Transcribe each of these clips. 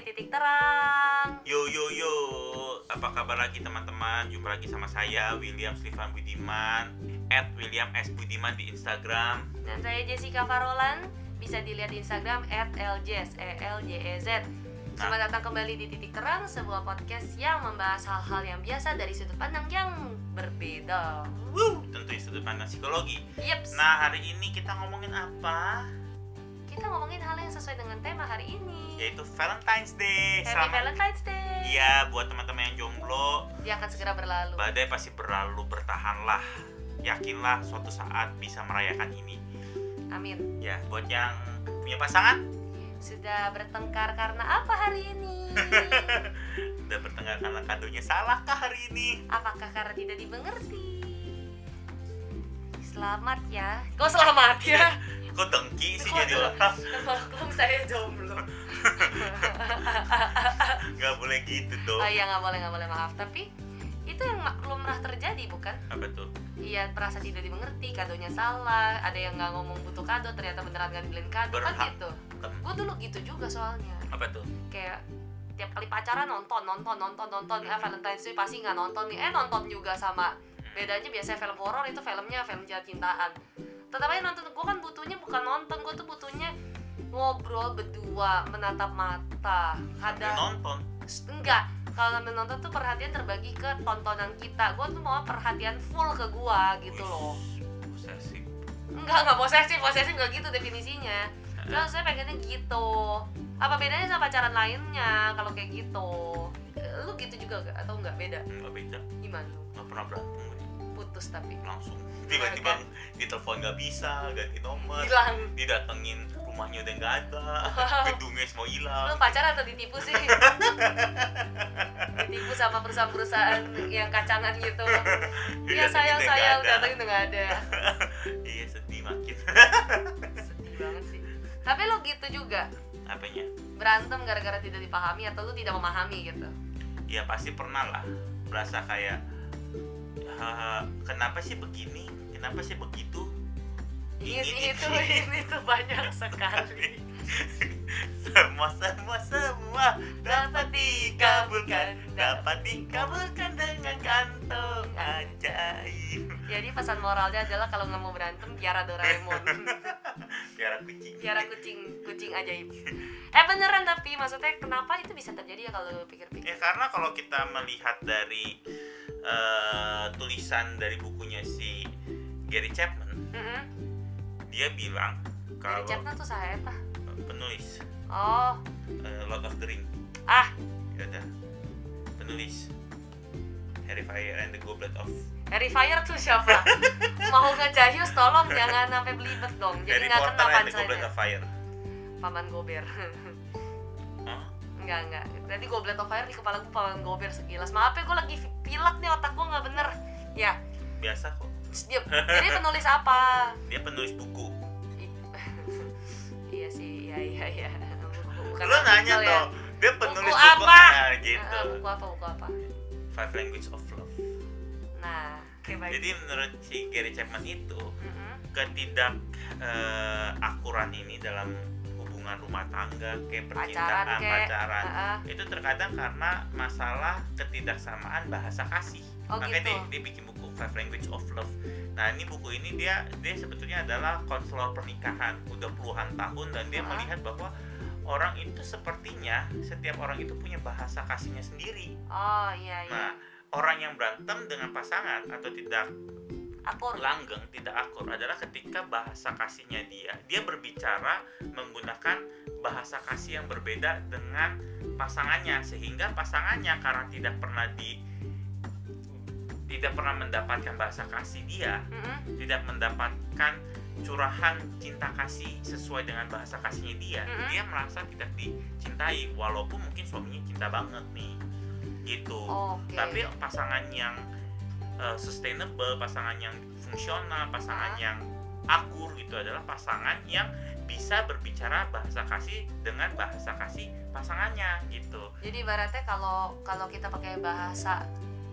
di titik terang. Yo yo yo, apa kabar lagi teman-teman? Jumpa lagi sama saya William Stefan Budiman, at William S Budiman di Instagram. Dan saya Jessica Farolan, bisa dilihat di Instagram at LJS, E L J E Z. Selamat datang kembali di Titik Terang, sebuah podcast yang membahas hal-hal yang biasa dari sudut pandang yang berbeda. Woo, tentunya sudut pandang psikologi. Yeps. Nah hari ini kita ngomongin apa? Kita ngomongin hal yang sesuai dengan tema hari ini. Yaitu Valentine's Day. Happy Selamat- Valentine's Day. Iya, buat teman-teman yang jomblo, Dia akan segera berlalu. badai pasti berlalu, bertahanlah. Yakinlah suatu saat bisa merayakan ini. Amin. Ya, buat yang punya pasangan, Sudah bertengkar karena apa hari ini? udah bertengkar karena kadonya salah kah hari ini? Apakah karena tidak dimengerti? Selamat ya. Kok selamat ya? Kok dengki sih jadi orang? Maklum saya jomblo. Nggak boleh gitu dong. Oh iya nggak boleh nggak boleh maaf. Tapi itu yang belum pernah terjadi bukan? Apa tuh? Iya merasa tidak dimengerti, kadonya salah, ada yang nggak ngomong butuh kado, ternyata beneran nggak dibeliin kado kan Berhak. gitu. Kan- Gue dulu gitu juga soalnya. Apa tuh? kayak tiap kali pacaran nonton nonton nonton nonton ya Valentine's Day pasti nggak nonton nih eh nonton juga sama bedanya biasanya film horor itu filmnya film cinta-cintaan tetap aja nonton gue kan butuhnya bukan nonton gue tuh butuhnya ngobrol berdua menatap mata ada nonton. enggak kalau sambil nonton tuh perhatian terbagi ke tontonan kita gue tuh mau perhatian full ke gue gitu loh Posesif. enggak enggak posesif posesif enggak gitu definisinya Terus saya pengennya gitu. Apa bedanya sama pacaran lainnya kalau kayak gitu? Lu gitu juga gak? Atau enggak beda? Nggak beda. Gimana? Nggak pernah berantem. Putus tapi Langsung tiba-tiba ditelepon nggak bisa, ganti nomor, hilang. didatengin rumahnya udah nggak ada, gedungnya semua hilang. pacaran atau ditipu sih? ditipu sama perusahaan-perusahaan yang kacangan gitu. Iya Didatengin sayang sayang, ada. datangin udah nggak ada. Iya sedih makin. Sedih banget sih. Tapi lu gitu juga Apanya? berantem gara-gara tidak dipahami atau lu tidak memahami gitu. Ya pasti pernah lah. Berasa kayak "Ah, kenapa sih begini? Kenapa sih begitu? Ini, Ini- itu ini tuh banyak sekali. semua semua semua dapat dikabulkan dapat dikabulkan dengan kantong ajaib Jadi pesan moralnya adalah kalau nggak mau berantem piara Doraemon, piara kucing piara kucing kucing ajaib. Eh beneran tapi maksudnya kenapa itu bisa terjadi ya kalau pikir-pikir? ya karena kalau kita melihat dari eh, tulisan dari bukunya si Gary Chapman Mm-mm. dia bilang kalau chatnya tuh saya tah. penulis Oh, eh, Lord of the Ring ah ya udah penulis Harry Fire and the Goblet of Harry Fire tuh siapa? mau ngejayus tolong jangan sampai belibet dong. Jadi Harry nggak Potter kena and the Goblet of Fire Paman Gober. Enggak enggak. Tadi Goblet of Fire di kepala gue Paman Gober sekilas. Maaf ya gue lagi pilek nih otak gue nggak bener. Ya, biasa kok dia, jadi penulis apa? dia penulis buku iya sih, iya iya iya. Bukan lu nanya ya. dong dia penulis Buku buku, apa? Nah, gitu Ah, buku apa buku apa? Five Language of Love Nah, baik. jadi menurut si Gary Chapman itu Mm-mm. ketidak eh, akuran ini dalam hubungan rumah tangga kayak pacaran percintaan kayak pacaran Ah, ah. itu terkadang karena masalah ketidaksamaan bahasa kasih Oh, makanya gitu. dia, dia bikin buku Five Language of Love nah ini buku ini dia dia sebetulnya adalah konselor pernikahan udah puluhan tahun dan dia Ah. melihat bahwa orang itu sepertinya setiap orang itu punya bahasa kasihnya sendiri Oh iya iya. nah orang yang berantem dengan pasangan atau tidak Akur. langgeng tidak akur adalah ketika bahasa kasihnya dia dia berbicara menggunakan bahasa kasih yang berbeda dengan pasangannya sehingga pasangannya karena tidak pernah di tidak pernah mendapatkan bahasa kasih dia Mm-mm. tidak mendapatkan curahan cinta kasih sesuai dengan bahasa kasihnya dia Mm-mm. dia merasa tidak dicintai walaupun mungkin suaminya cinta banget nih gitu Oke. tapi pasangan yang uh, sustainable pasangan yang fungsional pasangan yang akur gitu adalah pasangan yang bisa berbicara bahasa kasih dengan bahasa kasih pasangannya gitu Jadi ibaratnya kalau kalau kita pakai bahasa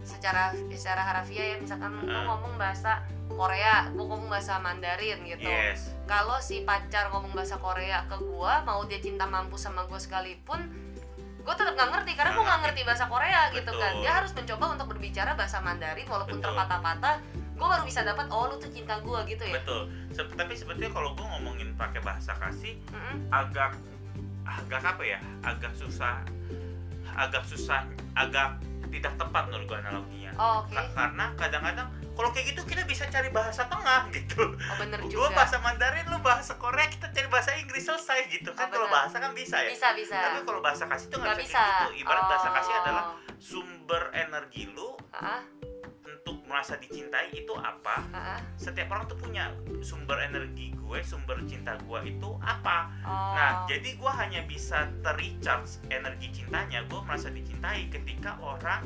secara secara harafiah ya misalkan Ah. ngomong bahasa Korea, gue ngomong bahasa Mandarin gitu. yes Kalau si pacar ngomong bahasa Korea ke gue, mau dia cinta mampu sama gue sekalipun, gue tetap nggak ngerti karena gue nggak ngerti bahasa Korea gitu kan Betul. dia harus mencoba untuk berbicara bahasa Mandarin walaupun Betul. terpatah-patah gue baru bisa dapat oh lu tuh cinta gue gitu ya betul Se- tapi sebetulnya kalau gue ngomongin pakai bahasa kasih Mm-mm. agak agak apa ya agak susah agak susah agak tidak tepat menurut gue analoginya oh, Ka- karena kadang-kadang kalau kayak gitu kita bisa cari bahasa tengah gitu. Oh bener juga. bahasa Mandarin lu bahasa Korea kita cari bahasa Inggris selesai gitu kan. Oh, kalau bahasa kan bisa ya. Bisa bisa. Tapi kalau bahasa kasih tuh nggak bisa bisa. kayak gitu. Ibarat bahasa kasih Oh. adalah sumber energi lu Ah, untuk merasa dicintai itu apa? Ah. setiap orang tuh punya sumber energi gue sumber cinta gue itu apa? Oh. nah jadi gue hanya bisa terrecharge energi cintanya. Gue merasa dicintai ketika orang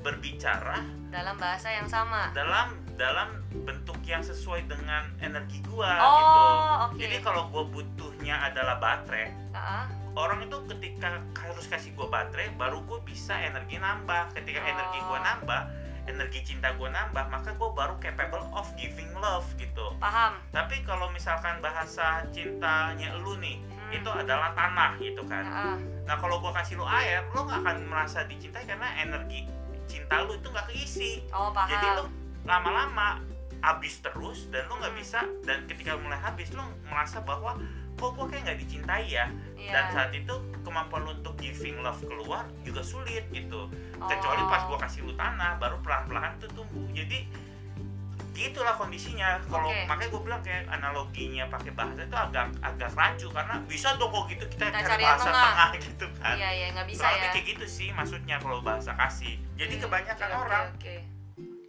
berbicara dalam bahasa yang sama dalam dalam bentuk yang sesuai dengan energi gue oh gitu oke jadi kalau gue butuhnya adalah baterai ah. orang itu ketika harus kasih gue baterai baru gue bisa energi nambah ketika energi gue Oh. nambah energi cinta gue nambah maka gue baru capable of giving love gitu paham tapi kalau misalkan bahasa cintanya lu nih Hmm. itu adalah tanah gitu kan ah. nah kalau gue kasih lu air lu nggak akan merasa dicintai karena energi cinta lu itu nggak keisi oh paham jadi lu lama-lama habis terus dan lu nggak Hmm. bisa dan ketika mulai habis lu merasa bahwa kok gue kayak nggak dicintai ya Iya. dan saat itu kemampuan lu untuk giving love keluar juga sulit gitu kecuali Oh. pas gua kasih lu tanah baru pelan-pelan tuh tumbuh jadi gitulah kondisinya. Kalau Oke. makanya gue bilang kayak analoginya pakai bahasa itu agak agak rancu karena bisa dong kok gitu kita Kita cari bahasa tengah. tengah gitu kan. Iya iya nggak bisa Kurang ya. kayak gitu sih maksudnya kalau bahasa kasih. Jadi Hmm, kebanyakan oke, orang oke.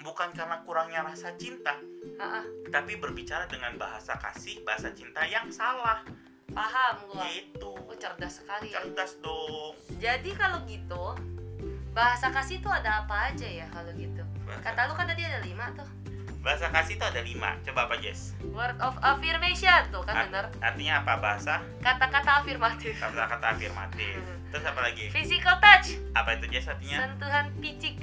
bukan karena kurangnya rasa cinta Ah, ah. tapi berbicara dengan bahasa kasih bahasa cinta yang salah. Paham gua. Gitu. Gua cerdas sekali. Ya cerdas dong. Jadi kalau gitu bahasa kasih tuh ada apa aja ya kalau gitu? Bahasa, kata lu kan tadi ada lima tuh bahasa kasih itu ada lima. Coba apa Jess? Word of affirmation. Tuh kan bener. artinya apa? Bahasa? Kata-kata afirmatif. Kata-kata afirmatif. Terus apa lagi? Physical touch. Apa itu Jess artinya? Sentuhan picik.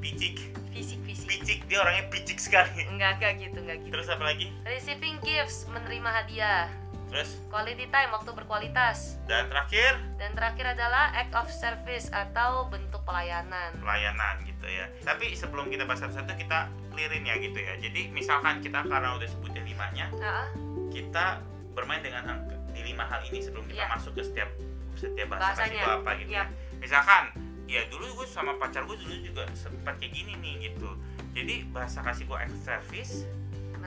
Picik. Fisik fisik. Picik. Dia orangnya picik sekali. Enggak enggak gitu enggak gitu. Terus apa lagi? Receiving gifts. Menerima hadiah terus? Quality time waktu berkualitas. Dan terakhir? Dan terakhir adalah act of service atau bentuk pelayanan. Pelayanan gitu ya. Tapi sebelum kita bahas satu-satu kita clearin ya gitu ya. Jadi misalkan kita karena udah sebutin limanya Ah, kita bermain dengan angka di lima hal ini sebelum kita Iya. masuk ke setiap setiap bahasa Bahasanya. apa gitu Iya. ya misalkan ya dulu gue sama pacar gue dulu juga sempat kayak gini nih gitu. Jadi bahasa kasih gue act of service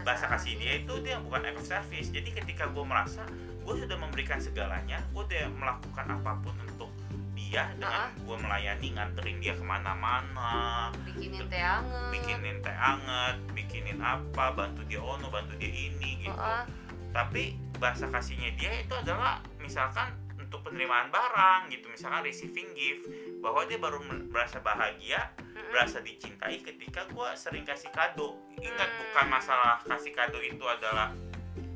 bahasa kasih dia itu dia bukan act of service jadi ketika gue merasa gue sudah memberikan segalanya gue udah melakukan apa pun untuk dia dengan gue melayani nganterin dia ke mana-mana bikinin teh anget bikinin teh anget bikinin apa bantu dia ono bantu dia ini gitu Oh, ah. tapi bahasa kasihnya dia itu adalah misalkan untuk penerimaan barang gitu misalkan receiving gift bahwa dia baru merasa bahagia. Berasa dicintai ketika gue sering kasih kado. Ingat Hmm. bukan masalah kasih kado itu adalah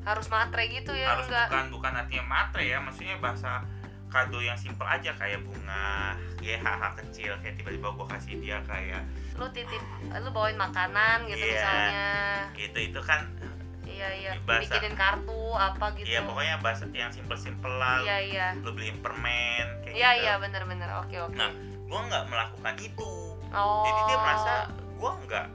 harus matre gitu ya harus enggak? bukan bukan artinya matre ya maksudnya bahasa kado yang simpel aja kayak bunga ya hal-hal kecil kayak tiba-tiba gue kasih dia kayak lu titip lu bawain makanan gitu Iya. misalnya. Gitu itu kan iya iya. Bahasa- bikinin kartu apa gitu. Ya pokoknya bahasa yang simpel-simpel lah. Iya iya. Lu beliin permen kayak iya gitu. iya bener-bener. Oke oke. Nah, gue nggak melakukan itu oh jadi dia merasa gue nggak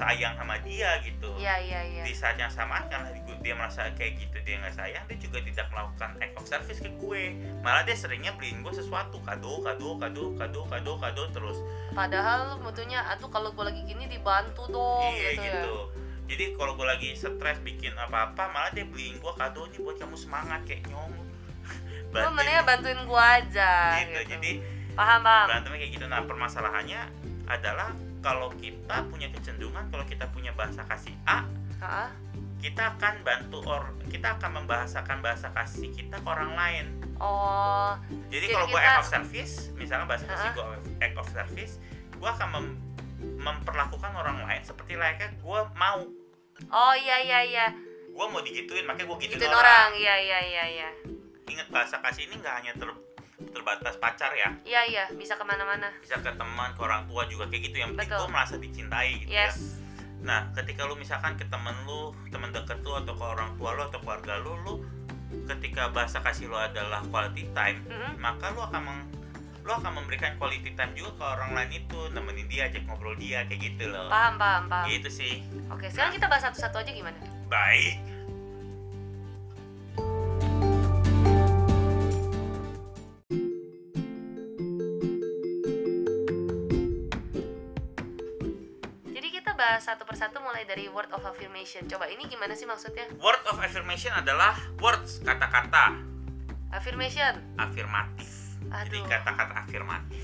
sayang sama dia gitu. Iya iya iya. Di saat yang sama di- dia merasa kayak gitu dia nggak sayang dia juga tidak melakukan act of service ke gue. Malah dia seringnya beliin gue sesuatu kado kado kado kado kado kado terus padahal lu butuhnya aduh kalau gue lagi gini dibantu dong iya gitu, gitu. Ya jadi kalau gue lagi stres bikin apa-apa malah dia beliin gue kado nih buat kamu semangat kayak nyom lu Bantuin- mendingan bantuin gua aja gitu. gitu, jadi paham paham. Berantemnya kayak gitu. Nah permasalahannya adalah kalau kita punya kecenderungan kalau kita punya bahasa kasih A Ah, kita akan bantu or kita akan membahasakan bahasa kasih kita ke orang lain. Oh jadi Jadi kalau gue kita- act of service misalnya bahasa kasih Ha-ha. gue act of service gue akan mem- memperlakukan orang lain seperti layaknya gue mau. Oh iya iya iya. Gue mau digituin makanya gue gituin, gituin orang, orang. Iya iya iya iya. Ingat bahasa kasih ini nggak hanya ter- terbatas pacar ya? Iya iya bisa ke mana-mana. Bisa ke teman ke orang tua juga kayak gitu yang penting gue merasa dicintai gitu ya. Yes. Nah, ketika lu misalkan ke temen lu, temen deket lu atau ke orang tua lu atau keluarga lu, lu ketika bahasa kasih lu adalah quality time, Mm-mm. maka lu akan meng- lo akan memberikan quality time juga ke orang lain itu nemenin dia ajak ngobrol dia kayak gitu loh. Paham paham paham. Gitu sih. Oke sekarang kita bahas satu-satu aja gimana? Baik satu persatu mulai dari word of affirmation coba ini gimana sih maksudnya word of affirmation adalah words kata-kata affirmation afirmatif jadi Aduh. kata-kata afirmatif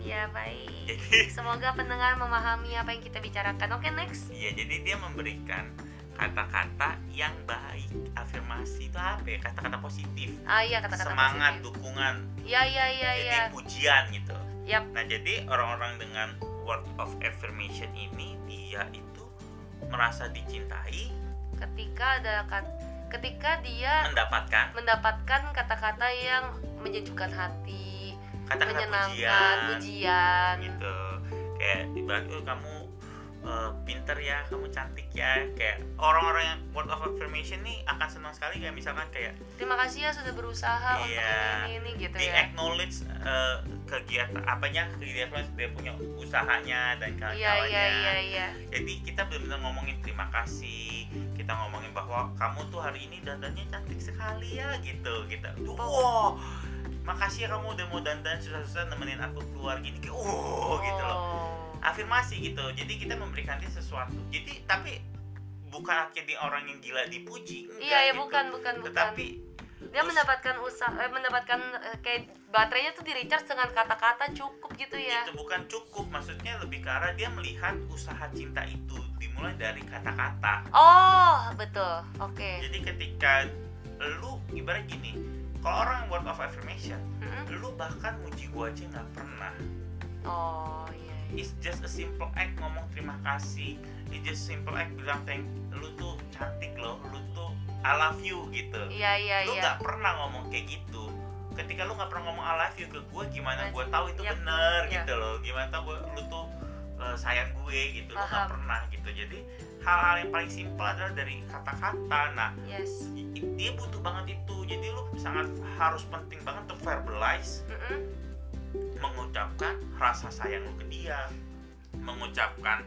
ya baik jadi semoga pendengar memahami apa yang kita bicarakan oke next Iya, jadi dia memberikan kata-kata yang baik. Afirmasi itu apa ya? Kata-kata positif. ah iya kata-kata Semangat, positif. dukungan. ya ya ya jadi ya pujian gitu. Yap. Nah, jadi orang-orang dengan word of affirmation ini dia itu merasa dicintai, ketika ada ketika dia mendapatkan mendapatkan kata-kata yang menyejukkan hati kata-kata menyenangkan pujian, pujian gitu. Kayak ibarat "Oh, kamu eh, pinter ya, kamu cantik ya. Kayak orang-orang yang word of affirmation nih akan senang sekali kayak misalkan kayak terima kasih ya sudah berusaha untuk Iya. ini ini gitu di ya. acknowledge uh, kegiatan apanya kegiatan dia punya usahanya dan iya kawan-kawannya. iya iya iya. Jadi kita benar-benar ngomongin terima kasih kita ngomongin bahwa kamu tuh hari ini dandannya cantik sekali ya gitu gitu. Wow makasih ya kamu udah mau dandan susah-susah nemenin aku keluar gini kayak wow gitu loh. Oh. Afirmasi gitu. Jadi kita memberikan dia sesuatu. Jadi tapi bukan akhirnya dia orang yang gila dipuji enggak iya ya gitu. bukan bukan bukan. Tetapi dia terus- mendapatkan usaha eh, mendapatkan eh, kayak baterainya tuh di recharge dengan kata-kata cukup gitu ya. Itu bukan cukup maksudnya lebih ke arah dia melihat usaha cinta itu dimulai dari kata-kata. Oh betul. Oke. Jadi ketika lu ibarat gini kalau orang word of affirmation Mm-mm. lu bahkan muji gua aja nggak pernah. Oh iya. It's just a simple act ngomong terima kasih. It's just simple act bilang thank lu tuh cantik loh lu tuh I love you gitu. Iya iya lu iya. nggak pernah ngomong kayak gitu. Ketika lu nggak pernah ngomong I love you ke gue gimana gue tahu itu yap, bener iya. gitu loh. Gimana tahu gua, lu tuh uh, sayang gue gitu. Lu nggak Paham. pernah gitu. Jadi hal-hal yang paling simpel adalah dari kata-kata. Nah yes. dia butuh banget itu. Jadi lu sangat harus penting banget untuk verbalize Mm-mm. Mengucapkan rasa sayang lu ke dia mengucapkan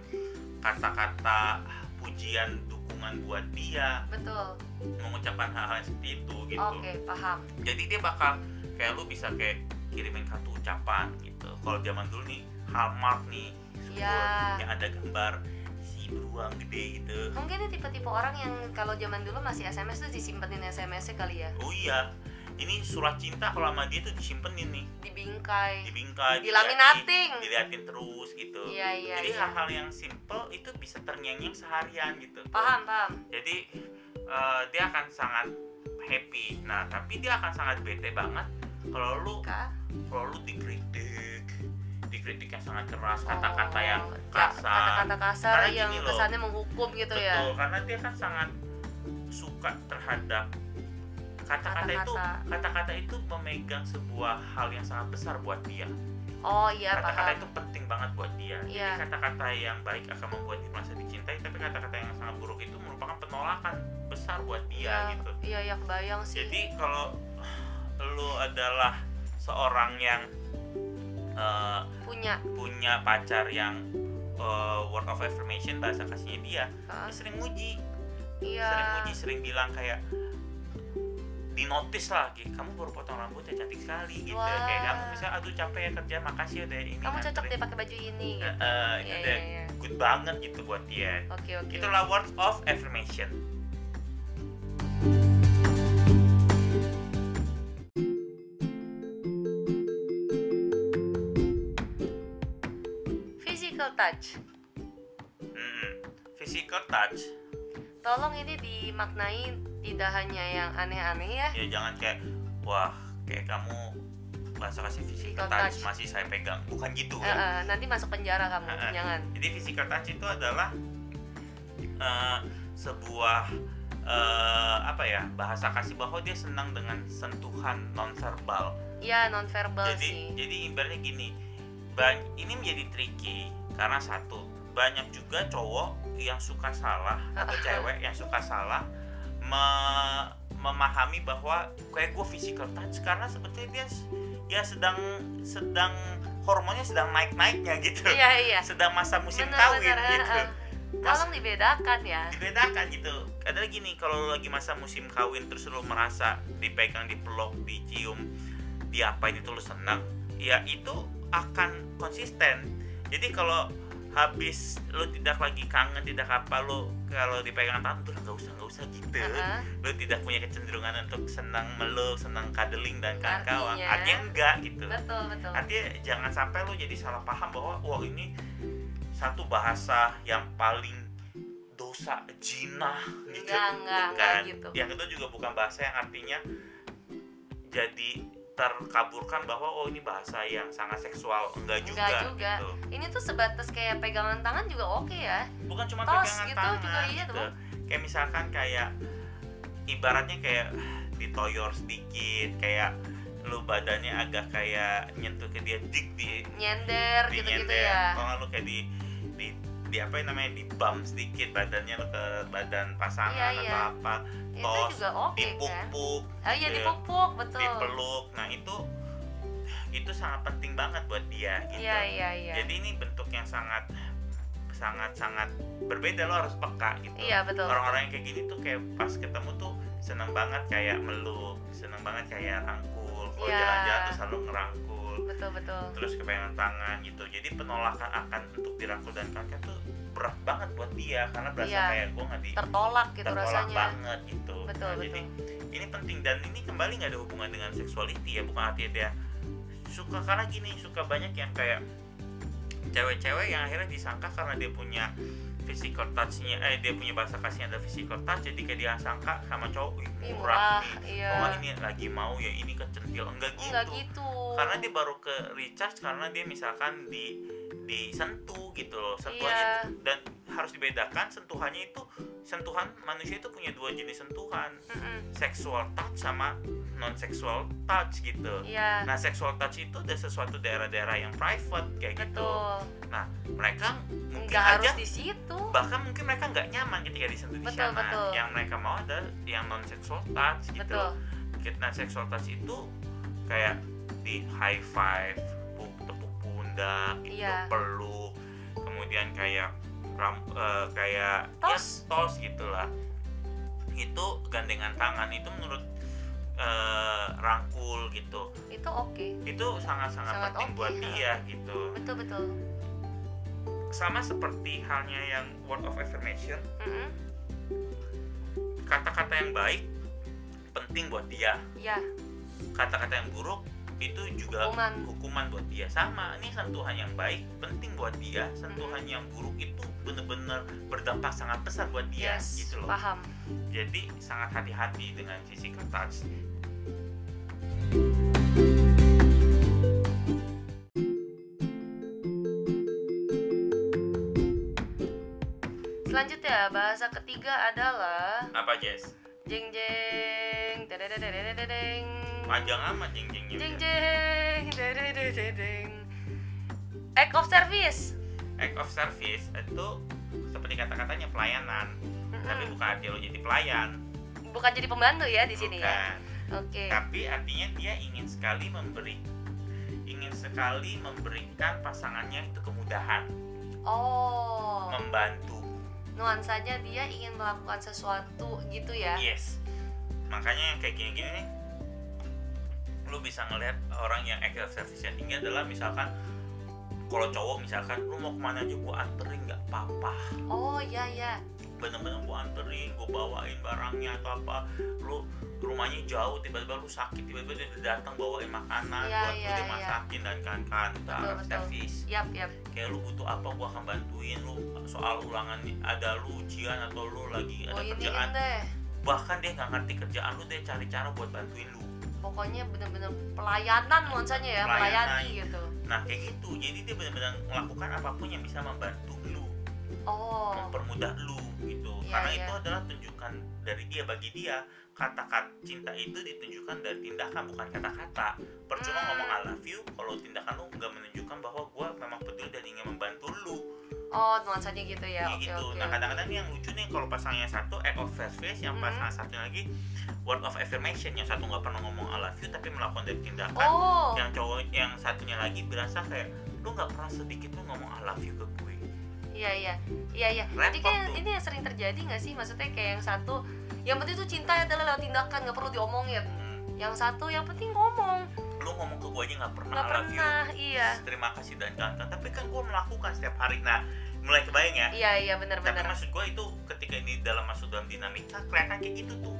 kata-kata pujian dukungan buat dia betul. mengucapkan hal-hal seperti itu gitu. Oke paham. Jadi dia bakal kayak lu bisa kayak kirimin kartu ucapan gitu. Kalau zaman dulu nih Hallmark nih sebuah Iya. yang ada gambar si beruang gede gitu. Mungkin ini tipe-tipe orang yang kalau zaman dulu masih SMS tuh disimpenin SMS-nya kali ya. Oh iya ini surat cinta kalau sama dia tuh disimpenin nih. Dibingkai. Dibingkai Dilaminating. diliatin, diliatin terus gitu. Iya iya jadi iya. hal-hal yang simple itu bisa terngiang-ngiang seharian gitu. Paham paham. Jadi eh, dia akan sangat happy. Nah tapi dia akan sangat bete banget kalau lu kalau lu dikritik dikritik yang sangat keras kata-kata yang Oh, ja- kasar. kata-kata kasar Karena yang kesannya menghukum gitu betul ya karena dia kan sangat suka terhadap kata-kata itu Kata-kata. itu memegang sebuah hal yang sangat besar buat dia. Oh iya kata-kata itu penting banget buat dia. Iya. jadi kata-kata yang baik akan membuat dia merasa dicintai tapi kata-kata yang sangat buruk itu merupakan penolakan besar buat dia iya gitu. iya ya kebayang sih. Jadi kalau lu adalah seorang yang eh, punya. punya pacar yang uh, word of affirmation bahasa kasihnya dia Hah? dia sering muji. Iya. Sering muji sering bilang kayak di notice lah kayak, kamu baru potong rambut ya cantik sekali gitu Wah. kayak kamu misalnya aduh capek ya kerja makasih ya deh ini kamu cocok nganterin." deh pakai baju ini gitu. eh, itu iya udah iya iya good banget gitu buat dia oke oke itulah words of affirmation physical touch Mm-mm. physical touch tolong ini dimaknai tidak hanya yang aneh-aneh ya ya jangan kayak wah kayak kamu bahasa kasih physical touch touch. masih saya pegang bukan gitu kan eh, nanti masuk penjara kamu Eh, eh. jangan Jadi physical touch itu adalah eh, sebuah eh, apa ya bahasa kasih bahwa dia senang dengan sentuhan nonverbal. ya non verbal Jadi sih jadi ibaratnya gini, ini menjadi tricky karena satu banyak juga cowok yang suka salah atau cewek yang suka salah me- memahami bahwa kayak gue physical touch karena sebetulnya dia ya sedang sedang hormonnya sedang naik naiknya gitu. Iya iya. Sedang masa musim Bener, kawin bener, gitu. Heeh. tolong dibedakan ya. Dibedakan gitu. Ada lagi nih kalau lagi masa musim kawin terus lu merasa dipegang dipeluk dicium diapain itu lu senang ya itu akan konsisten. Jadi kalau habis lu tidak lagi kangen tidak apa lu kalau dipegang tangan tuh nggak usah nggak usah gitu Heeh. lu tidak punya kecenderungan untuk senang meluk senang cuddling dan kawan-kawan Artinya- artinya enggak gitu betul betul artinya jangan sampai lu jadi salah paham bahwa wah ini satu bahasa yang paling dosa jinah gitu Enggak, enggak, enggak Bukan. gitu. yang kedua juga bukan bahasa yang artinya jadi terkaburkan bahwa oh ini bahasa yang sangat seksual. Enggak juga, Enggak juga. gitu. Ini tuh sebatas kayak pegangan tangan juga oke ya. Bukan cuma Tos pegangan gitu tangan juga iya gitu. kayak misalkan kayak ibaratnya kayak ditoyor sedikit kayak lu badannya agak kayak nyentuh ke dia dik di nyender di gitu-gitu nyender. ya. Kalau lu kayak di di apa yang namanya di bump sedikit badannya ke badan pasangan Iya, atau iya. apa tos, oke kan? dipuk-puk oh iya gitu. dipupuk betul. Dipeluk nah itu itu sangat penting banget buat dia gitu. iya iya iya. Jadi ini bentuk yang sangat sangat sangat berbeda lo harus peka gitu. Iya betul. Orang-orang yang kayak gini tuh kayak pas ketemu tuh seneng banget kayak meluk seneng banget kayak rangkul. Kalau Iya. jalan-jalan tuh selalu ngerangkul betul. Betul terus kepengen tangan gitu. Jadi penolakan akan untuk dirangkul dan kakek tuh berat banget buat dia karena berasa Iya. kayak gue nggak di tertolak gitu tertolak rasanya. banget gitu. Betul, Nah, betul. jadi ini penting. Dan ini kembali nggak ada hubungan dengan seksuality ya bukan artinya dia suka karena gini suka banyak yang kayak cewek-cewek yang akhirnya disangka karena dia punya physical touch-nya eh dia punya bahasa kasihnya ada physical touch jadi kayak dia sangka sama cowok "Ih, murah murah, nih. iya. oh ini lagi mau ya ini kecentil enggak gitu enggak gitu. karena dia baru ke recharge karena dia misalkan di disentuh gitu loh sentuhannya Iya. dan harus dibedakan sentuhannya itu sentuhan manusia itu punya dua jenis sentuhan. Mm-mm. sexual touch sama non sexual touch gitu. Iya. Nah sexual touch itu ada sesuatu daerah-daerah yang private kayak gitu. Betul. Nah mereka mungkin nggak aja harus di situ. Bahkan mungkin mereka nggak nyaman ketika disentuh di Betul, sana. betul. yang mereka mau ada yang non sexual touch gitu. Betul. Nah sexual touch itu kayak di high five pu- tepuk pundak gitu Iya. peluk. Kemudian kayak ram, eh, kayak Tos. ya tos. gitulah. Itu gandengan tangan itu menurut eh, rangkul gitu. Itu oke. Itu sangat sangat, Sangat penting oke, buat dia gitu. Betul betul. Sama seperti halnya yang word of affirmation. Kata-kata yang baik penting buat dia. Iya. Kata-kata yang buruk itu juga Hukuman. hukuman buat dia. Sama ini sentuhan yang baik penting buat dia. Sentuhan yang buruk itu bener-bener berdampak sangat besar buat dia yes gitu loh. paham. Jadi sangat hati-hati dengan physical touch selanjutnya bahasa ketiga adalah apa Jess? Jeng jeng panjang amat jeng-jengnya jeng udah. jeng dededededeng act of service. Act of service itu seperti kata-katanya pelayanan. Tapi Mm-mm. bukan arti lo jadi pelayan. Bukan jadi pembantu ya di sini ya? Bukan. Oke. Tapi artinya dia ingin sekali memberi ingin sekali memberikan pasangannya itu kemudahan. Oh. Membantu. Nuansanya dia ingin melakukan sesuatu gitu ya? Yes. Makanya yang kayak gini-gini nih lu bisa ngelihat orang yang service yang tinggi adalah misalkan kalau cowok misalkan lu mau ke mana aja gua anterin nggak apa-apa. Oh iya ya bener-bener gua anterin gua bawain barangnya atau apa. Lu rumahnya jauh tiba-tiba lu sakit tiba-tiba dia datang bawain makanan Iya, buat lu iya, dia iya. masakin dan betul. service yap yap. Kayak lu butuh apa gua akan bantuin lu. Soal ulangan ada lu ujian atau lu lagi ada oh ini kerjaan. bahkan dia nggak ngerti kerjaan lu dia cari cara buat bantuin lu pokoknya bener-bener pelayanan nuansanya ya Pelayanan. melayani gitu. Nah kayak gitu. Jadi dia benar-benar melakukan apa pun yang bisa membantu lu. Oh. Mempermudah lu gitu. Iya, karena iya. itu adalah tunjukkan dari dia bagi dia kata-kata cinta itu ditunjukkan dari tindakan bukan kata-kata. Percuma Hmm. ngomong I love you. Kalau tindakan lu nggak menunjukkan bahwa gua memang peduli oh nuansanya gitu ya. Oke gitu. oke. Nah kadang-kadang yang lucu nih kalau pasangnya satu act of service yang Hmm. pasangan satunya lagi word of affirmation yang satu nggak pernah ngomong I love you tapi melakukan dari tindakan. Oh. Yang cowok yang satunya lagi berasa kayak lu nggak pernah sedikit tuh ngomong I love you ke gue. Iya iya. Iya iya. Jadi kayak tuh. ini yang sering terjadi nggak sih? Maksudnya kayak yang satu yang penting tuh cinta adalah lewat tindakan nggak perlu diomongin. Hmm, yang satu yang penting ngomong lu ngomong ke gue aja nggak pernah I love you pernah iya. Terima kasih dan kawan-kawan. Tapi kan gue melakukan setiap hari. Nah mulai kebayang ya? Iya iya tapi benar-benar maksud gue itu ketika ini dalam masuk dalam dinamika kelihatan kayak gitu tuh.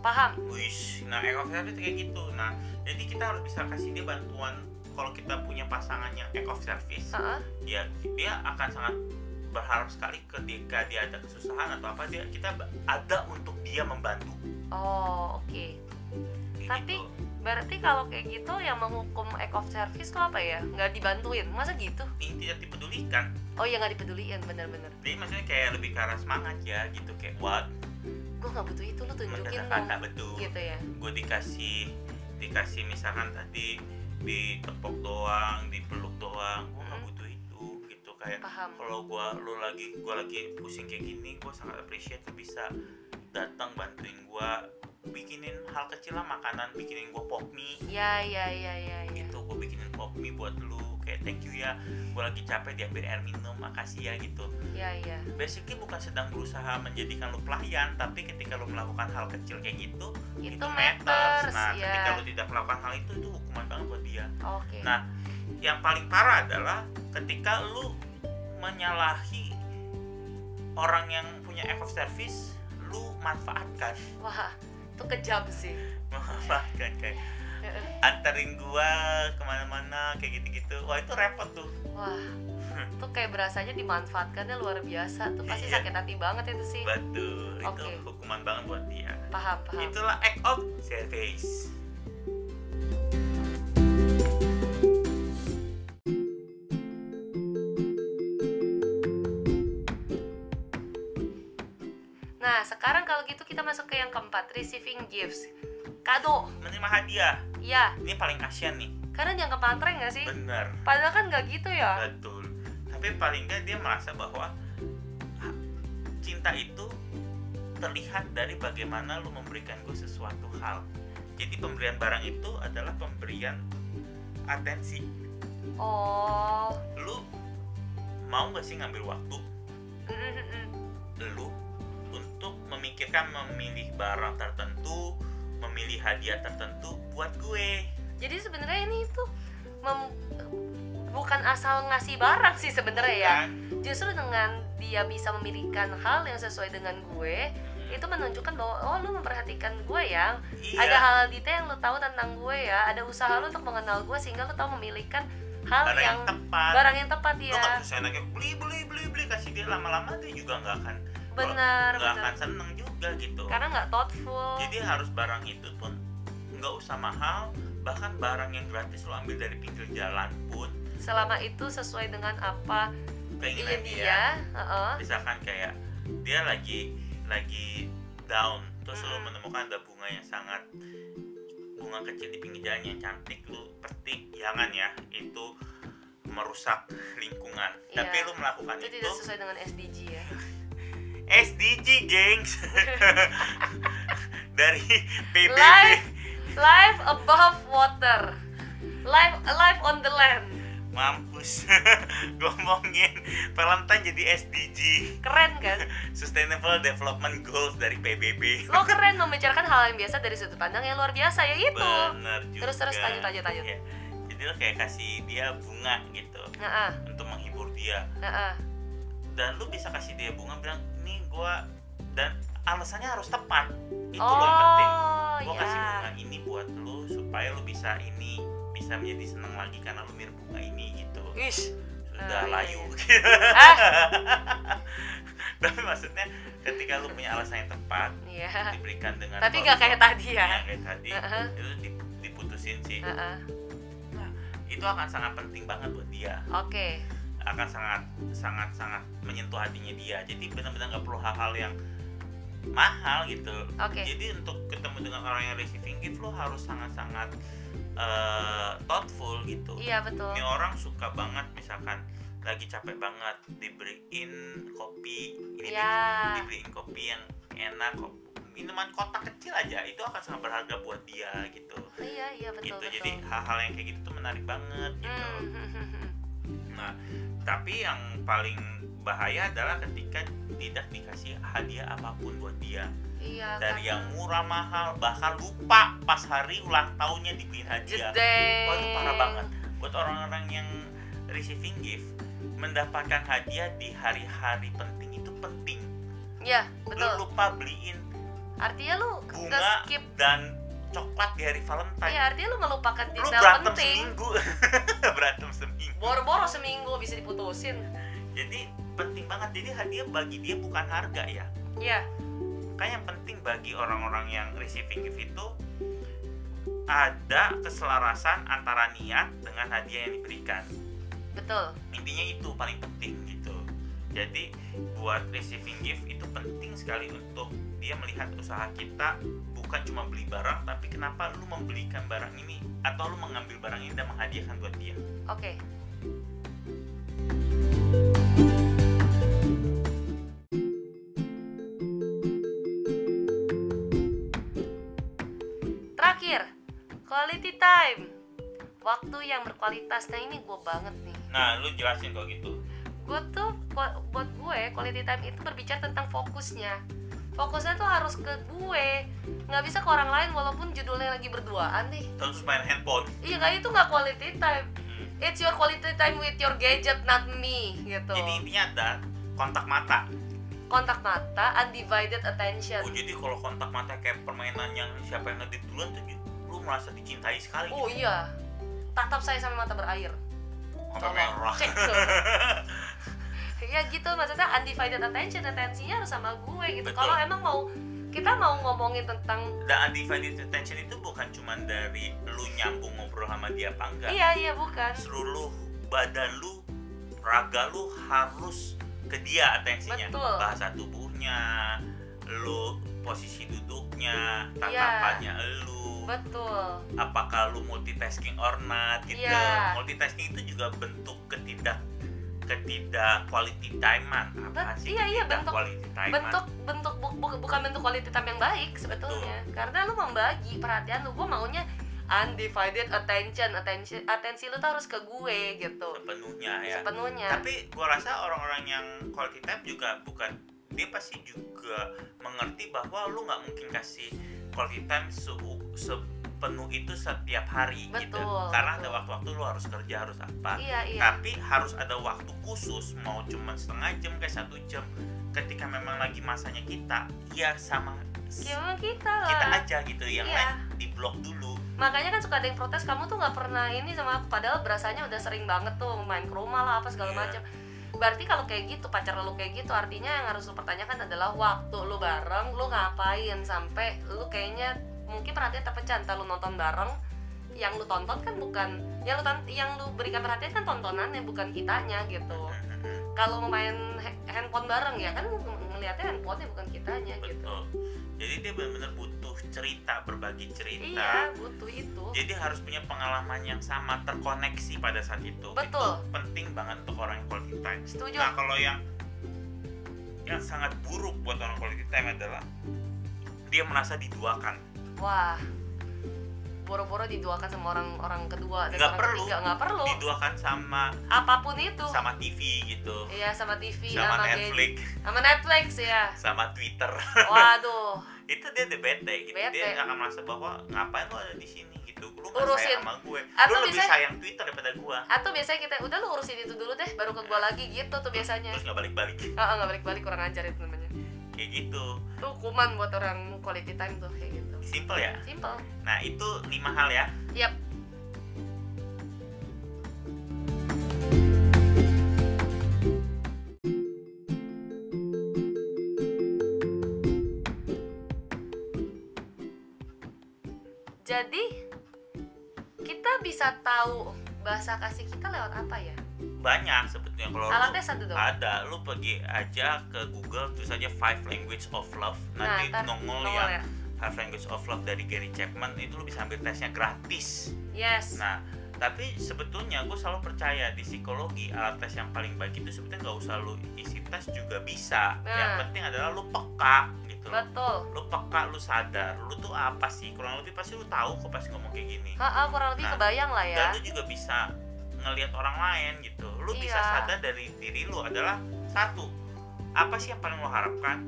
Paham. Wish, nah of service kayak gitu. Nah, jadi kita harus bisa kasih dia bantuan kalau kita punya pasangan yang act of service, Heeh. ya dia akan sangat berharap sekali ketika dia ada kesusahan atau apa dia kita ada untuk dia membantu. oh oke. Kayak Tapi- gitu. Berarti kalau kayak gitu yang menghukum act of service tuh apa ya? Nggak dibantuin? Masa gitu? Ini tidak dipedulikan. oh ya nggak dipeduliin bener-bener Jadi maksudnya kayak lebih ke arah semangat ya gitu. Kayak what? Gue nggak butuh itu lu tunjukin kata dong. Betul. gitu ya. Gue dikasih dikasih misalkan tadi ditepok doang, dipeluk doang, gue nggak Hmm. butuh itu gitu. Kayak kalau gua lu lagi gua lagi pusing kayak gini gua sangat appreciate lu bisa datang bantuin gua bikinin hal kecil lah makanan bikinin gua pop mie. Ya ya ya ya ya gitu gua bikinin pop mie buat lu. Kayak thank you ya gua lagi capek diambil air minum makasih ya gitu. Ya ya basically bukan sedang berusaha menjadikan lu pelayan tapi ketika lu melakukan hal kecil kayak gitu itu itu matters. nah ya ketika lu tidak melakukan hal itu itu hukuman banget buat dia. Oke. Nah, yang paling parah adalah ketika lu menyalahi orang yang punya act of service, lu manfaatkan, wah itu kejam sih manfaatkan kayak anterin gua ke mana-mana kayak gitu-gitu. Wah itu repot tuh. wah itu kayak berasanya dimanfaatkannya luar biasa tuh pasti Iya. sakit hati banget itu sih Betul. Itu Oke. hukuman banget buat dia. paham paham Itulah act of service. Sekarang kalau gitu kita masuk ke yang keempat receiving gifts kado Menerima hadiah. iya Ini paling kasihan nih. karena dianggap pantreng gak sih Bener. padahal kan nggak gitu ya Betul. Tapi paling nggak dia merasa bahwa ah, cinta itu terlihat dari bagaimana lu memberikan gue sesuatu hal. Jadi pemberian barang itu adalah pemberian atensi. oh Lu mau gak sih ngambil waktu mm. lu untuk memikirkan memilih barang tertentu, memilih hadiah tertentu buat gue. jadi sebenarnya ini tuh mem- bukan asal ngasih barang sih sebenarnya ya. Justru dengan dia bisa memilihkan hal yang sesuai dengan gue itu menunjukkan bahwa oh lu memperhatikan gue ya. Iya. ada hal detail yang lu tahu tentang gue ya. Ada usaha lu untuk mengenal gue sehingga lu tahu memilihkan hal barang yang, yang tepat. barang yang tepat Lu ya nggak bisa enaknya beli beli beli beli. Kasih dia lama-lama dia juga nggak akan benar nggak akan seneng juga gitu karena nggak thoughtful jadi harus barang itu pun nggak usah mahal bahkan barang yang gratis lo ambil dari pinggir jalan pun selama itu sesuai dengan apa keinginan ingin dia dia heeh. misalkan kayak dia lagi lagi down terus lo Mm-mm. menemukan ada bunga yang sangat bunga kecil di pinggir jalan yang cantik lu petik jangan ya itu merusak lingkungan Iya. tapi lu melakukan itu itu, tidak sesuai dengan SDG ya SDG gengs. Dari PBB Life. life above water. Life life on the land. Mampus. Ngomongin Valentine jadi SDG keren kan? Sustainable Development Goals dari PBB lo keren membicarakan hal yang biasa dari sudut pandang yang luar biasa ya itu. Bener juga. Terus, terus, lanjut, lanjut, lanjut. Iya. jadi lo kayak kasih dia bunga gitu. Nah, untuk menghibur dia. Nah, dan lu bisa kasih dia bunga bilang ini gua dan alasannya harus tepat itu oh loh yang penting gua ya kasih bunga ini buat lu supaya lu bisa ini bisa menjadi senang lagi karena lu mirip bunga ini gitu Ish. sudah Oh, iya, layu iya. Ah. tapi maksudnya ketika lu punya alasan yang tepat Iya. diberikan dengan Tapi nggak kayak tadi ya. Iya, kayak tadi Heeh. itu dip- diputusin sih Heeh. itu akan sangat penting banget buat dia Oke. Akan sangat sangat sangat menyentuh hatinya dia jadi benar-benar nggak perlu hal-hal yang mahal gitu Oke. jadi untuk ketemu dengan orang yang receiving gift lo harus sangat-sangat eh, thoughtful gitu Iya betul. ini orang suka banget misalkan lagi capek banget diberiin kopi ini Ya. dibeliin kopi yang enak kok minuman kotak kecil aja itu akan sangat berharga buat dia gitu iya iya betul gitu betul jadi hal-hal yang kayak gitu tuh menarik banget gitu hmm. nah tapi yang paling bahaya adalah ketika tidak dikasih hadiah apa pun buat dia. Iya dari karena- yang murah mahal bahkan lupa pas hari ulang tahunnya dibeliin hadiah. Wah itu parah banget. Buat orang-orang yang receiving gift mendapatkan hadiah di hari-hari penting itu penting. Iya, lu betul. lupa beliin Artinya lu bunga nge-skip dan coklat di hari Valentine. Iya, artinya lu melupakan lu detail berantem penting. seminggu. Berantem seminggu. Boro-boro seminggu bisa diputusin. jadi penting banget. Jadi hadiah bagi dia bukan harga ya. Iya, kan yang penting bagi orang-orang yang receiving gift itu ada keselarasan antara niat dengan hadiah yang diberikan. Betul. intinya itu paling penting gitu. Jadi buat receiving gift itu penting sekali untuk dia melihat usaha kita bukan cuma beli barang tapi kenapa lu membelikan barang ini atau lu mengambil barang ini dan menghadiahkan buat dia Oke. Terakhir, quality time. Waktu yang berkualitas. Nah ini gue banget nih. nah lu jelasin kok gitu Gue tuh buat gue quality time itu berbicara tentang fokusnya. Fokusnya tuh harus ke gue, nggak bisa ke orang lain walaupun judulnya lagi berduaan nih. terus main handphone Iya kan itu nggak quality time. Hmm. It's your quality time with your gadget, not me, gitu. jadi intinya ada kontak mata Kontak mata, undivided attention. oh jadi kalau kontak mata kayak permainan yang siapa yang ngedit duluan tuh lu merasa dicintai sekali Oh gitu iya, tatap saya sampai mata berair. sampai merah. ya gitu maksudnya undivided attention, atensinya harus sama gue gitu. Kalau emang mau kita mau ngomongin tentang dan undivided attention itu bukan cuma dari lu nyambung ngobrol sama dia apa enggak iya iya bukan seluruh badan lu raga lu harus ke dia atensinya Betul. bahasa tubuhnya lu posisi duduknya Iya. tatapannya lu betul apakah lu multitasking or not gitu Iya. multitasking itu juga bentuk ketidak quality timean apa sih iya, iya, bentuk- quality timean bentuk bentuk bu- bu- bukan bentuk quality time yang baik sebetulnya. Karena lu membagi perhatian lu gue maunya undivided attention attention atensi lu tuh harus ke gue gitu. Sepenuhnya ya. Sepenuhnya. Tapi gua rasa orang-orang yang quality time juga bukan dia pasti juga mengerti bahwa lu nggak mungkin kasih quality time se sepenuh itu setiap hari gitu. Betul, karena ada waktu-waktu lu harus kerja harus apa. Iya iya. Tapi harus ada waktu khusus mau cuma setengah jam kayak satu jam ketika memang lagi masanya kita ya sama gimana kita lah. kita aja gitu yang Iya. lain di blok dulu. Makanya kan suka ada yang protes kamu tuh nggak pernah ini sama aku padahal berasanya udah sering banget tuh main ke rumah lah apa segala Iya. macam berarti kalau kayak gitu pacar lu kayak gitu artinya yang harus lu pertanyakan adalah waktu lu bareng lu ngapain sampai lu kayaknya mungkin perhatian terpecah entah lu nonton bareng yang lu tonton kan bukan yang lu yang lu berikan perhatian kan tontonannya bukan kitanya gitu. Kalau main ha- handphone bareng ya kan ng- ngeliatnya handphonenya bukan kitanya gitu. Betul. Jadi dia benar-benar butuh cerita berbagi cerita. Iya butuh itu. Jadi harus punya pengalaman yang sama terkoneksi pada saat itu. Betul. itu penting banget untuk orang yang quality time. Setuju. Nah kalau yang yang sangat buruk buat orang quality time adalah dia merasa diduakan Wah, boro-boro diduakan sama orang orang kedua dan Nggak orang perlu. ketiga nggak perlu. diduakan sama Apa pun itu. sama TV gitu Iya sama TV, sama gadget, Netflix sama Netflix ya. sama Twitter Waduh, itu dia udah bete gitu Bete. dia akan merasa bahwa ngapain lo ada di sini gitu lu nggak Urusin. sayang sama gue Atau lu lebih sayang Twitter daripada gue atau biasanya kita udah lu urusin itu dulu deh, baru ke gua lagi gitu tuh biasanya. terus nggak balik-balik Ah, nggak balik-balik kurang ajar itu namanya. kayak gitu Tuh hukuman buat orang quality time tuh kayak gitu. Simple ya Simple. nah itu lima hal ya Yap. Jadi kita bisa tahu bahasa kasih kita lewat apa ya? banyak sebetulnya kalau Alatnya satu dong. ada lu pergi aja ke Google terus aja five language of love nanti ntar nongol nongol yang ya. Five language of love dari Gary Chapman itu lu bisa ambil tesnya gratis. Yes. nah tapi sebetulnya gue selalu percaya di psikologi alat tes yang paling baik itu sebetulnya nggak usah lu isi tes juga bisa. Yang Nah. penting adalah lu peka gitu loh. Betul. Lu peka lu sadar lu tuh apa sih? Kurang lebih pasti lu tahu kok pasti ngomong kayak gini. Ha, kurang lebih Nah, kebayang lah ya. dan lu juga bisa ngelihat orang lain gitu. Lu bisa Iya. sadar dari diri lu adalah satu apa sih yang paling lu harapkan?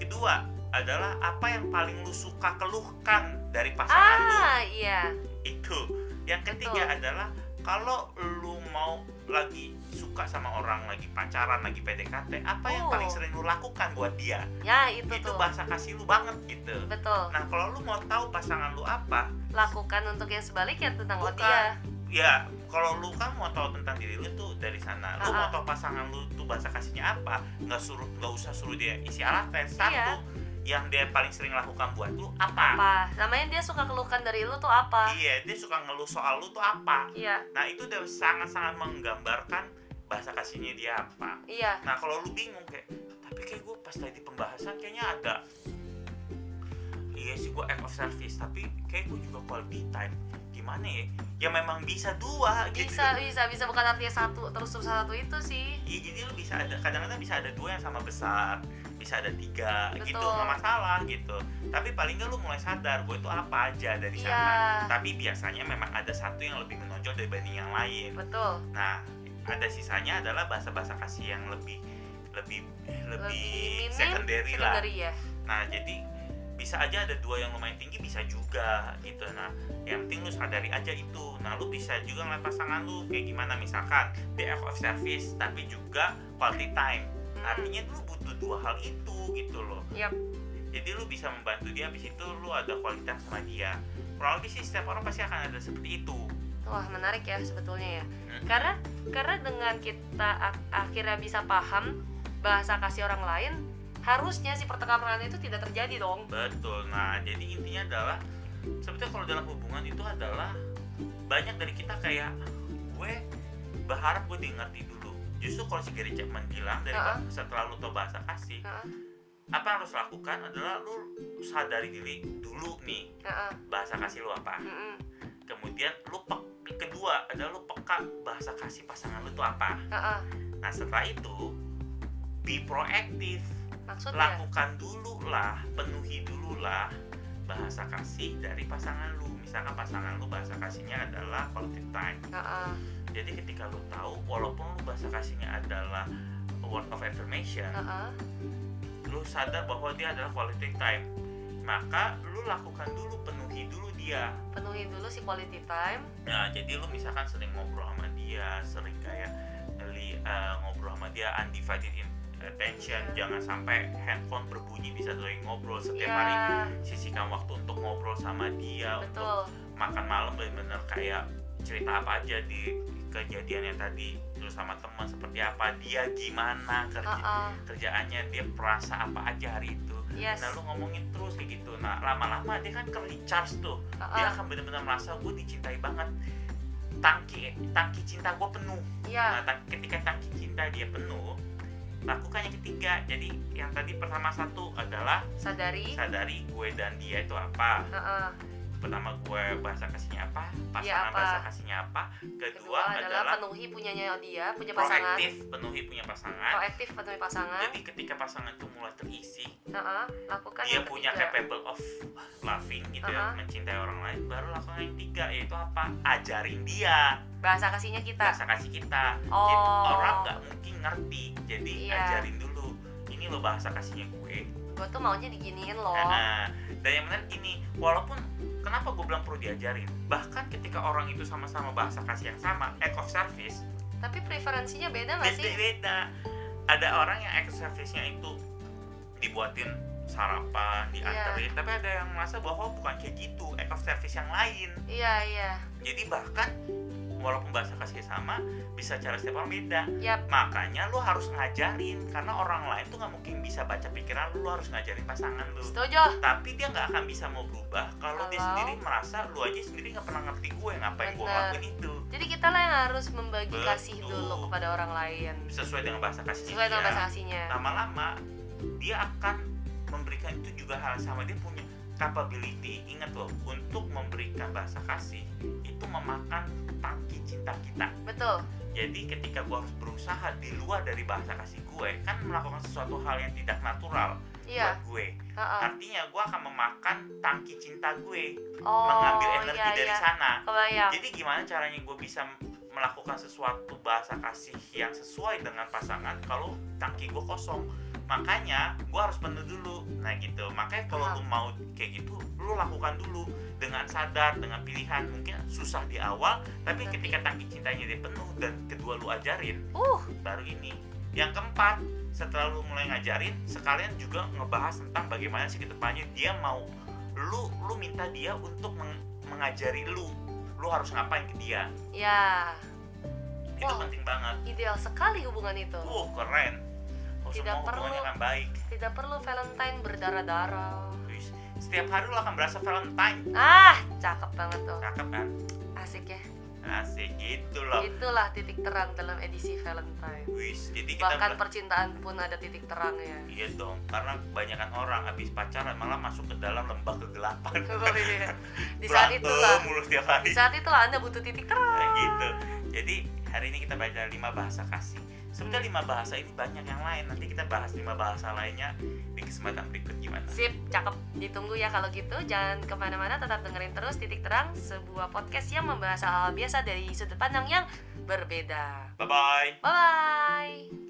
Kedua adalah apa yang paling lu suka keluhkan dari pasangan lu. Ah iya. Itu. Yang ketiga Betul. adalah kalau lu mau lagi suka sama orang lagi pacaran lagi PDKT apa yang Oh. paling sering lu lakukan buat dia? Ya itu, itu tuh. bahasa kasih lu banget gitu. Betul. Nah kalau lu mau tahu pasangan lu apa? Lakukan untuk yang sebaliknya tentang Bukan. dia. Ya kalau lu kan mau tahu tentang diri lu tuh dari sana. Lu Ah, mau ah. tahu pasangan lu tuh bahasa kasihnya apa? Nggak suruh nggak usah suruh dia isi alat tes satu. Iya. Yang dia paling sering lakukan buat lu apa, apa? Namanya dia suka keluhkan dari lu tuh apa? Iya dia suka ngeluh soal lu tuh apa. Iya. Nah itu udah sangat sangat menggambarkan bahasa kasihnya dia apa. Iya. Nah kalau lu bingung kayak tapi kayak gue pas tadi pembahasan kayaknya ada. Iya sih gue act of service tapi kayak gue juga quality time. Gimana ya? Ya memang bisa dua gitu. Bisa bisa bisa. Bukan artinya satu terus terus satu itu sih. Iya jadi lu bisa ada kadang-kadang bisa ada dua yang sama besar bisa ada tiga gitu Betul. nggak masalah gitu. Tapi paling nggak lu mulai sadar gue itu apa aja dari sana. Iya tapi biasanya memang ada satu yang lebih menonjol dibanding yang lain. Betul. Nah ada sisanya adalah bahasa-bahasa kasih yang lebih lebih lebih, lebih secondary lah. secondary ya. Nah jadi bisa aja ada dua yang lumayan tinggi bisa juga gitu. Nah yang penting lu sadari aja itu. Nah lu bisa juga ngeliat pasangan lu kayak gimana. Misalkan DF of service tapi juga quality time artinya lu butuh dua hal itu gitu loh Yap. jadi lu bisa membantu dia habis itu lu ada time sama dia kurang lebih sih setiap orang pasti akan ada seperti itu wah menarik ya sebetulnya ya Hmm. karena karena dengan kita ak- akhirnya bisa paham bahasa kasih orang lain harusnya si pertengkaran itu tidak terjadi dong Betul. Nah, jadi intinya adalah sebetulnya kalau dalam hubungan itu adalah banyak dari kita kayak gue berharap gue di ngerti dulu. Justru kalau si Gary Chapman bilang dari Uh-uh. setelah lu tau bahasa kasih, Heeh, apa yang harus lakukan adalah lu sadari diri dulu nih heeh, bahasa kasih lu apa. mm-mm, Kemudian lu pek, kedua adalah lu peka bahasa kasih pasangan lu tuh apa. heeh. Nah, setelah itu be proaktif maksudnya lakukan dulu lah penuhi dulu lah bahasa kasih dari pasangan lu. Misalkan pasangan lu bahasa kasihnya adalah quality time. Heeh, jadi ketika lu tahu walaupun lu bahasa kasihnya adalah word of affirmation heeh. lu sadar bahwa dia adalah quality time maka lu lakukan dulu penuhi dulu dia. Penuhi dulu si quality time. Nah jadi lu misalkan sering ngobrol sama dia sering kayak eh, ngobrol sama dia undivided in- attention. Iya. jangan sampai handphone berbunyi bisa sering ngobrol setiap hari. Iya, sisihkan waktu untuk ngobrol sama dia untuk betul. makan malam bener-bener kayak cerita apa aja di kejadian yang tadi terus sama teman seperti apa dia gimana kerja Heeh, kerjaannya dia perasa apa aja hari itu. Yes. Nah lu ngomongin terus kayak gitu. Nah lama-lama dia kan ke recharge tuh. Dia Heeh, akan bener-bener merasa gue dicintai banget. Tangki tangki cinta gue penuh. Iya. Nah tang- ketika tangki cinta dia penuh lakukan yang ketiga. Jadi yang tadi pertama satu adalah sadari. sadari gue dan dia itu apa. Heeh, pertama gue bahasa kasihnya apa? Pasangan Iya, apa? bahasa kasihnya apa? Kedua, kedua adalah adalah penuhi punyanya dia punya pasangan. proaktif penuhi punya pasangan. Proaktif penuhi pasangan. Jadi ketika pasangan itu mulai terisi Heeh, lakukan dia punya ketiga. capable of loving gitu ya Uh-huh. mencintai orang lain baru lakukan yang tiga yaitu apa? Ajarin dia. Bahasa kasihnya kita. Bahasa kasih kita. Oh. Jadi, orang nggak mungkin ngerti jadi Iya. ajarin dulu. Ini lo bahasa kasihnya gue. Gue tuh maunya diginiin loh. Nah, dan yang menarik gini, walaupun kenapa gue bilang perlu diajarin, bahkan ketika orang itu sama-sama bahasa kasih yang sama, act of service, tapi preferensinya beda nggak sih beda-beda. Ada orang yang act of service-nya itu dibuatin sarapan, dianterin, tapi ada yang merasa bahwa bukan kayak gitu, act of service yang lain. iya iya Jadi bahkan walaupun bahasa kasih sama, bisa cara setiap orang beda. Yap. Makanya lu harus ngajarin, karena orang lain tuh nggak mungkin bisa baca pikiran lu, lu harus ngajarin pasangan lu. Setuju. Tapi dia nggak akan bisa mau berubah kalau dia sendiri merasa lu aja sendiri nggak pernah ngerti gue ngapain gue ngelakuin itu. Jadi kita lah yang harus membagi Betul. kasih dulu kepada orang lain. Sesuai dengan bahasa kasihnya. Sesuai dengan bahasa kasihnya. Lama-lama dia akan memberikan itu juga hal sama dia punya capability. Ingat loh untuk memberikan bahasa kasih itu memakan tangki cinta kita. Betul. Jadi ketika gue harus berusaha di luar dari bahasa kasih gue kan melakukan sesuatu hal yang tidak natural iya. buat gue. Heeh. artinya gue akan memakan tangki cinta gue oh mengambil energi iya, dari iya. sana. Kebayang. Jadi gimana caranya gue bisa melakukan sesuatu bahasa kasih yang sesuai dengan pasangan kalau tangki gue kosong makanya gue harus penuh dulu. Nah gitu. Makanya kalau lu mau kayak gitu lu lakukan dulu. Dengan sadar dengan pilihan. Mungkin susah di awal tapi ketika tangki cintanya dia penuh dan kedua lu ajarin uh. baru ini. Yang keempat setelah lu mulai ngajarin sekalian juga ngebahas tentang bagaimana sih ke depannya dia mau lu lu minta dia untuk meng- mengajari lu. Lu harus ngapain ke dia? Ya. Itu Wah. penting banget. Ideal sekali hubungan itu. Uh keren Tidak semua perlu. akan baik. Tidak perlu Valentine berdarah-darah. Setiap hari lu akan berasa Valentine. Ah cakep banget tuh. Cakep kan? Asik ya. Asik gitu loh. Itulah titik terang dalam edisi Valentine. Wis jadi kita bahkan percintaan pun ada titik terangnya. Iya dong karena kebanyakan orang habis pacaran malah masuk ke dalam lembah kegelapan. Oh, iya. di saat itulah. mulu setiap hari. Di saat itulah anda butuh titik terang. Kayak gitu. Jadi hari ini kita baca lima bahasa kasih sebenarnya lima bahasa ini banyak yang lain nanti kita bahas lima bahasa lainnya di kesempatan berikut gimana Sip, cakep. Ditunggu ya kalau gitu. Jangan ke mana-mana, tetap dengerin terus Titik Terang, sebuah podcast yang membahas hal-hal biasa dari sudut pandang yang berbeda. bye bye Bye-bye!